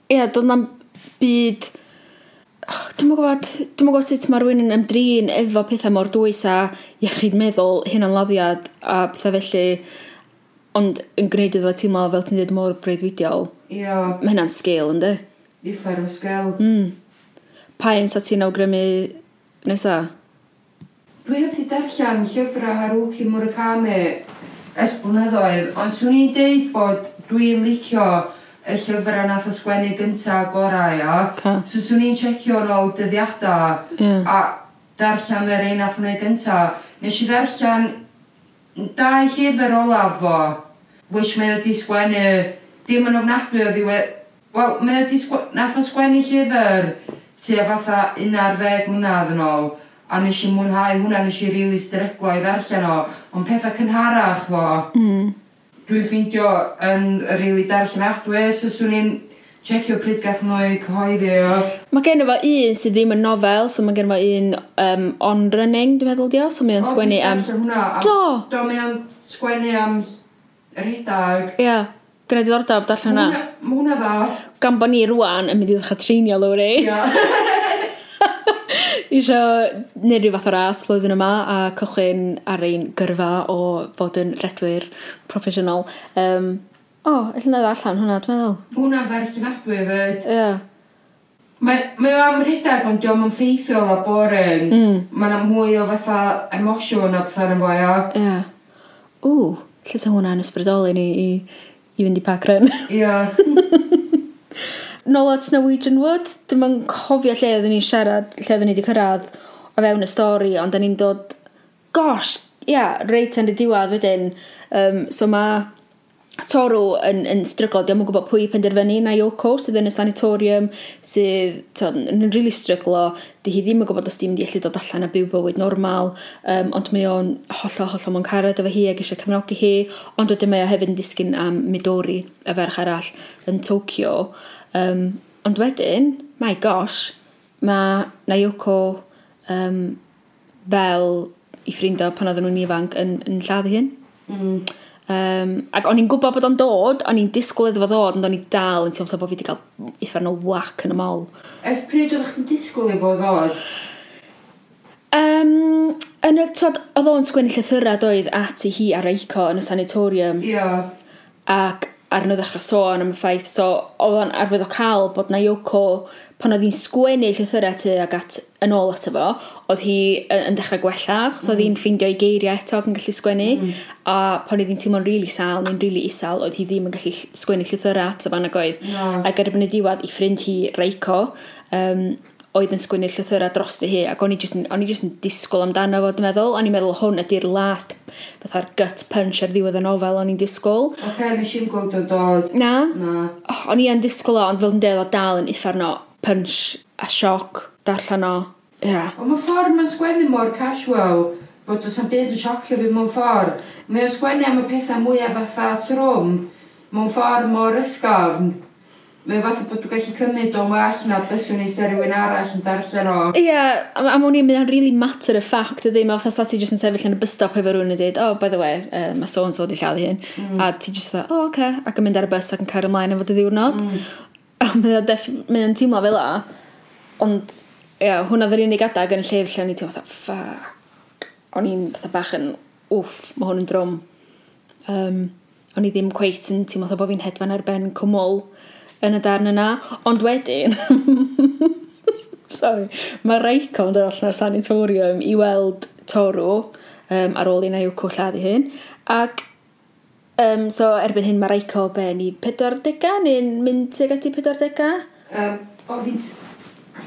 Ie, yeah, doedd na'n byd oh, dwi'n gwybod, dwi'n gwybod sut mae rhywun yn ymdrin efo pethau mor dwys a iechyd meddwl, hyn hynna'n laddiad a pethau felly, ond yn gwneud iddo teimlo fel ti'n dweud mor breuddwydiol. Ie. Mae hynna'n sgil, ynddi? Uffar o sgil. Mm. Pa un sa ti'n awgrymu nesa? Dwi heb di darllen llyfrau Haruki Murakami ys blynyddoedd, ond swn i'n deud bod dwi'n licio y llyfrau nath o sgwennu gynta gorau o. Okay. So swn i'n checio ar ôl dyddiadau yeah. a darllen yr un nath o neud gynta. Nes i ddarllen dau llyfr olaf fo, which mae wedi sgwennu, dim yn ofnadwy o ddiwedd, wel, mae wedi sgwennu, nath o sgwennu llyfr tua fatha 11 mlynedd yn ôl, a nes i mwynhau hwnna, nes i rili really streglo i ddarllen o, ond pethau cynharach fo, mm dwi'n ffeindio yn rili really darllenadwy, so swn i'n checio pryd gath nhw i cyhoeddi o. Mae gen fo un sydd ddim yn nofel, so mae gen fo un um, on running, dwi'n meddwl dio, so mae o'n sgwennu am... Hwnna, am... Do! Do, mae o'n sgwennu am redag. Ie, yeah. gwneud i ddordab darllen hwnna. Mae hwnna dda. Gan bo ni rwan yn mynd i ddechrau treinio lwri. Ie. Yeah. isio neud rhyw fath o ras flwyddyn yma a cychwyn ar ein gyrfa o fod yn redwyr proffesiynol. Um, o, oh, allan na allan hwnna, dwi'n meddwl. Hwna ferch yn adwy fyd. Ie. Yeah. Mae, mae o am rhedeg ond diolch yn ffeithiol a boring. Mm. Mae yna mwy o fatha emosiwn a pethau yn fwy o. Ie. Yeah. Ww, lle sa hwnna'n ysbrydoli ni i, i fynd i pac ryn. Ie. Yeah. Nôl at Norwegian Wood, dim yn cofio lle oeddwn ni'n siarad, lle oeddwn ni wedi cyrraedd o fewn y stori, ond da ni'n dod, gosh, ia, yeah, reit yn y diwedd wedyn. Um, so mae Toru yn, yn strygol, diolch yn gwybod pwy penderfynu na Yoko sydd yn y sanatorium sydd tod, yn really stryglo di hi ddim yn gwybod os dim di allu dod allan a byw bywyd normal um, ond mae o'n hollol hollol mewn carod efo hi ac eisiau cefnogi hi ond wedyn mae o hefyd yn disgyn am Midori y ferch arall yn Tokyo Um, ond wedyn, my gosh, mae Nayoko um, fel i ffrindio pan oedden nhw'n ifanc yn, yn lladd hyn. Mm. Um, ac o'n i'n gwybod bod o'n dod, o'n i'n disgwyl iddo fo ddod, ond o'n i dal yn teimlo bod fi wedi cael iffer no whack yn y mol. Ers pryd oedd chi'n disgwyl iddo fo ddod? Um, yn y, twad, oedd o'n sgwennu llythyrau doedd at i hi ar Eico yn y sanatorium. Ia. Yeah. Ac ar nhw ddechrau sôn am y ffaith, so oedd o'n arwydd o cael bod na Yoko pan oedd hi'n sgwennu llythyrau ty ac at yn ôl ato fo, oedd hi yn dechrau gwella, achos mm. oedd hi'n mm. ffeindio ei geiriau eto ac yn gallu sgwennu, mm. a pan oedd hi'n teimlo'n rili really sal neu'n rili really isal, oedd hi ddim yn gallu sgwennu llythyrau ato fo nag oedd. No. Ac erbyn y diwedd, i ffrind hi Reiko, um, oedd yn sgwynnu llythyrau dros hi, ac o'n i just yn, o'n i just yn disgwyl amdano fo, dwi'n meddwl. O'n i'n meddwl hwn ydy'r last, fatha'r gut punch ar ddiwedd y nofel o'n i'n disgwyl. Oce, okay, nes i'n gweld o dod. Na. Na. Oh, o'n i'n disgwyl o, ond fel yn dweud o dal yn uffernol punch a sioc darllen o. Yeah. Ond mae ffordd mae'n sgwennu mor casual bod oes am byd yn siocio fi mewn ffordd. mae'n sgwennu am y pethau mwyaf fatha trwm mewn ffordd mor ysgafn. Mae fath o bod dwi'n gallu cymryd o'n well na byswn i ser rhywun arall yn darllen o. Ie, yeah, a mewn i'n mynd o'n really matter of fact ydy, mae fatha sa ti jyst yn sefyll yn y bus stop efo rhywun yn dweud, oh, by the way, uh, mae so and so di lladd hyn. Mm. A ti jyst dda, oh, oce, okay. ac yn mynd ar y bus ac yn cael ymlaen efo dy ddiwrnod. Mm. A mae'n mae o'n teimlo fel la, ond, ie, yeah, hwnna ddyr unig adag yn y lle lle o'n i teimlo fatha, ffac, o'n i'n fatha bach yn, wff, mae hwn yn drwm. Um, o'n i ddim cweit yn teimlo fatha bod fi'n hedfan ar ben cwmwl yn y darn yna, ond wedyn... Sorry. Mae Reiko yn dod allan ar sanatorium i weld Toru um, ar ôl i na i'w cwlladu hyn. Ac um, so erbyn hyn mae Reiko ben i 40 neu'n mynd tuag at i 40? Um, oedd hi'n...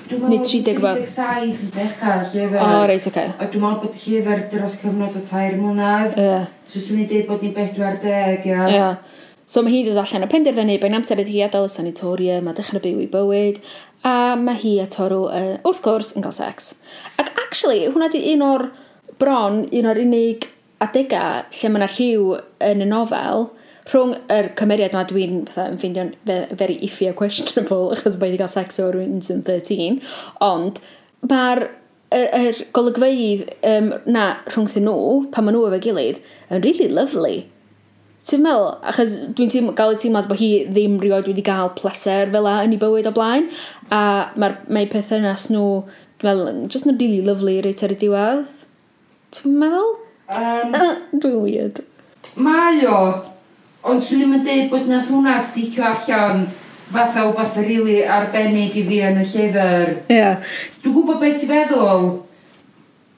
Neu 30 fel? 37 yn dechrau llyfr. O, oh, reit, oce. Okay. A dwi'n meddwl bod llyfr dros cyfnod o tair mlynedd. Ie. Yeah. So swn i dweud bod ni'n 40, ia. Ie. Yeah. So mae hi dod allan o penderfynu be'n amser ydy hi adael y sanatorium a dechrau byw i bywyd, a mae hi a Toru uh, wrth gwrs yn cael sex. Ac actually, hwnna di un o'r bron, un o'r unig adegau lle mae yna rhyw yn y nofel rhwng yr cymeriad yma dwi'n yn ffeindio'n very iffy a questionable achos mae wedi cael sex o'r rwy'n sy'n 13 ond mae'r yr, yr golygfeidd um, na rhwngthyn nhw pan maen nhw efo gilydd yn really lovely Ti'n meddwl? Achos dwi'n teim, gael y teimlad bod hi ddim rioed wedi cael pleser fel la yn ei bywyd o blaen. A mae'r mae pethau nas nhw, dwi'n meddwl, just yn really lovely reit ar y diwedd. Ti'n meddwl? Um, dwi'n weird. Mae o, ond swn i'n dweud bod na hwnna sticio allan fatha o fath rili really arbennig i fi yn y llyfr. Ie. Yeah. Dwi'n gwybod beth ti'n feddwl.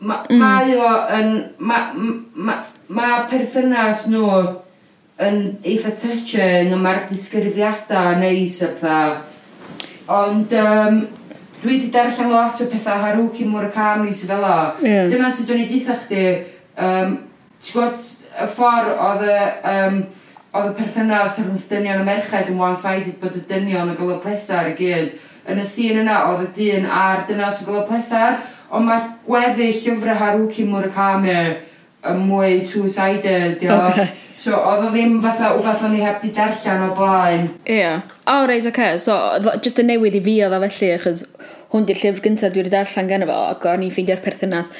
Ma, mm. Mae o yn... Mae ma, ma, ma perthynas nhw yn eitha touching a mae'r disgrifiadau neis a pha. Ond um, dwi wedi darllen lot o pethau Haruki Murakami sydd fel o. Yeah. Dyna sydd dwi'n ei ddeitha chdi, um, ti'n gwybod y ffordd oedd y... Um, oedd y perthynas rhwng dynion a merched yn one-sided bod y dynion yn golygu plesar i gyd. Yn y sîn yna, oedd y dyn a'r dynas yn golygu plesar, ond mae'r gweddill llyfrau Haruki Murakami yn mwy two-sided, dio. Okay. So, oedd o ddim fatha wbeth o'n i heb di darllen o blaen. Ie. Yeah. O, oh, reis, oce. okay. So, just y newydd i fi oedd o felly, achos hwn di'r llyfr gyntaf dwi wedi darllen gan efo, ac o'n i'n ffeindio'r perthynas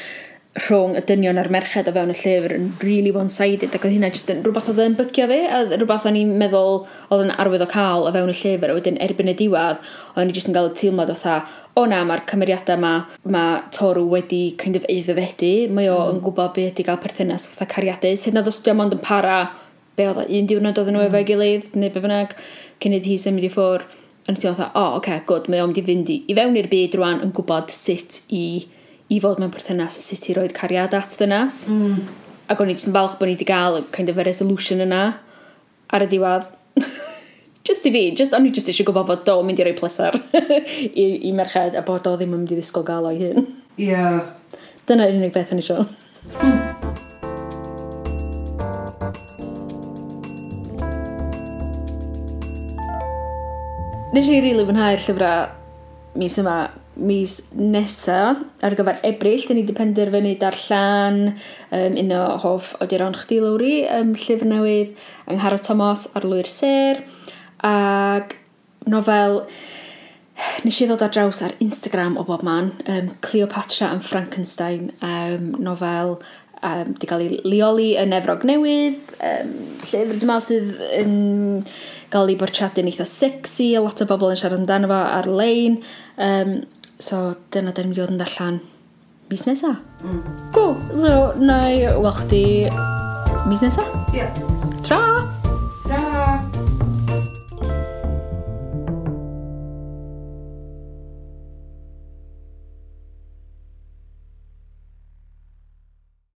rhwng y dynion a'r merched o fewn y llyfr yn really one-sided ac oedd hynna jyst yn rhywbeth oedd yn bygio fi a rhywbeth o'n i'n meddwl oedd yn arwydd o cael o fewn y llyfr a wedyn erbyn y diwedd o'n i jyst yn cael y teimlad o tha o na mae'r cymeriadau yma mae Toru wedi kind of eiddefedu mae o mm. yn gwybod beth i gael perthynas fatha cariadus hyd nad os diom ond yn para be oedd un diwrnod oedd nhw mm. efo'i gilydd neu be bynnag cyn iddi hi symud i ffwr' yn teimlo o, oh, oce, okay, good, mae o'n mynd i fynd i, i fewn i'r byd rwan yn gwybod sut i i fod mewn perthynas a sut i roed cariad at ddynas. Mm. Ac o'n i jyst yn falch bod ni wedi cael kind of a resolution yna ar y diwedd. just i fi, just, o'n i just eisiau gwybod bod do mynd i roi pleser I, i merched a bod o ddim yn mynd i ddisgol gael o'i hyn. Ie. Yeah. Dyna'r unig beth yn eisiau. Mm. Nes i rili really fwynhau'r llyfrau mis yma mis nesa ar gyfer ebryll, dyn ni wedi penderfynu darllen um, un o hoff oediron chdi lawri, um, llyfr newydd, Anghara Thomas ar Lwyr Ser, ac nofel nes i ddod ar draws ar Instagram o bob man, um, Cleopatra and Frankenstein, um, nofel um, di gael ei leoli yn Efrog Newydd, um, llyfr dyma sydd yn gael ei bortreadu'n eitha sexy, a lot o bobl yn siarad amdano fo ar-lein, um, So dyna dyn ni yn darllen mis nesa. Mm. Cool. So, na i wel chdi mis nesa? Ie. Yeah.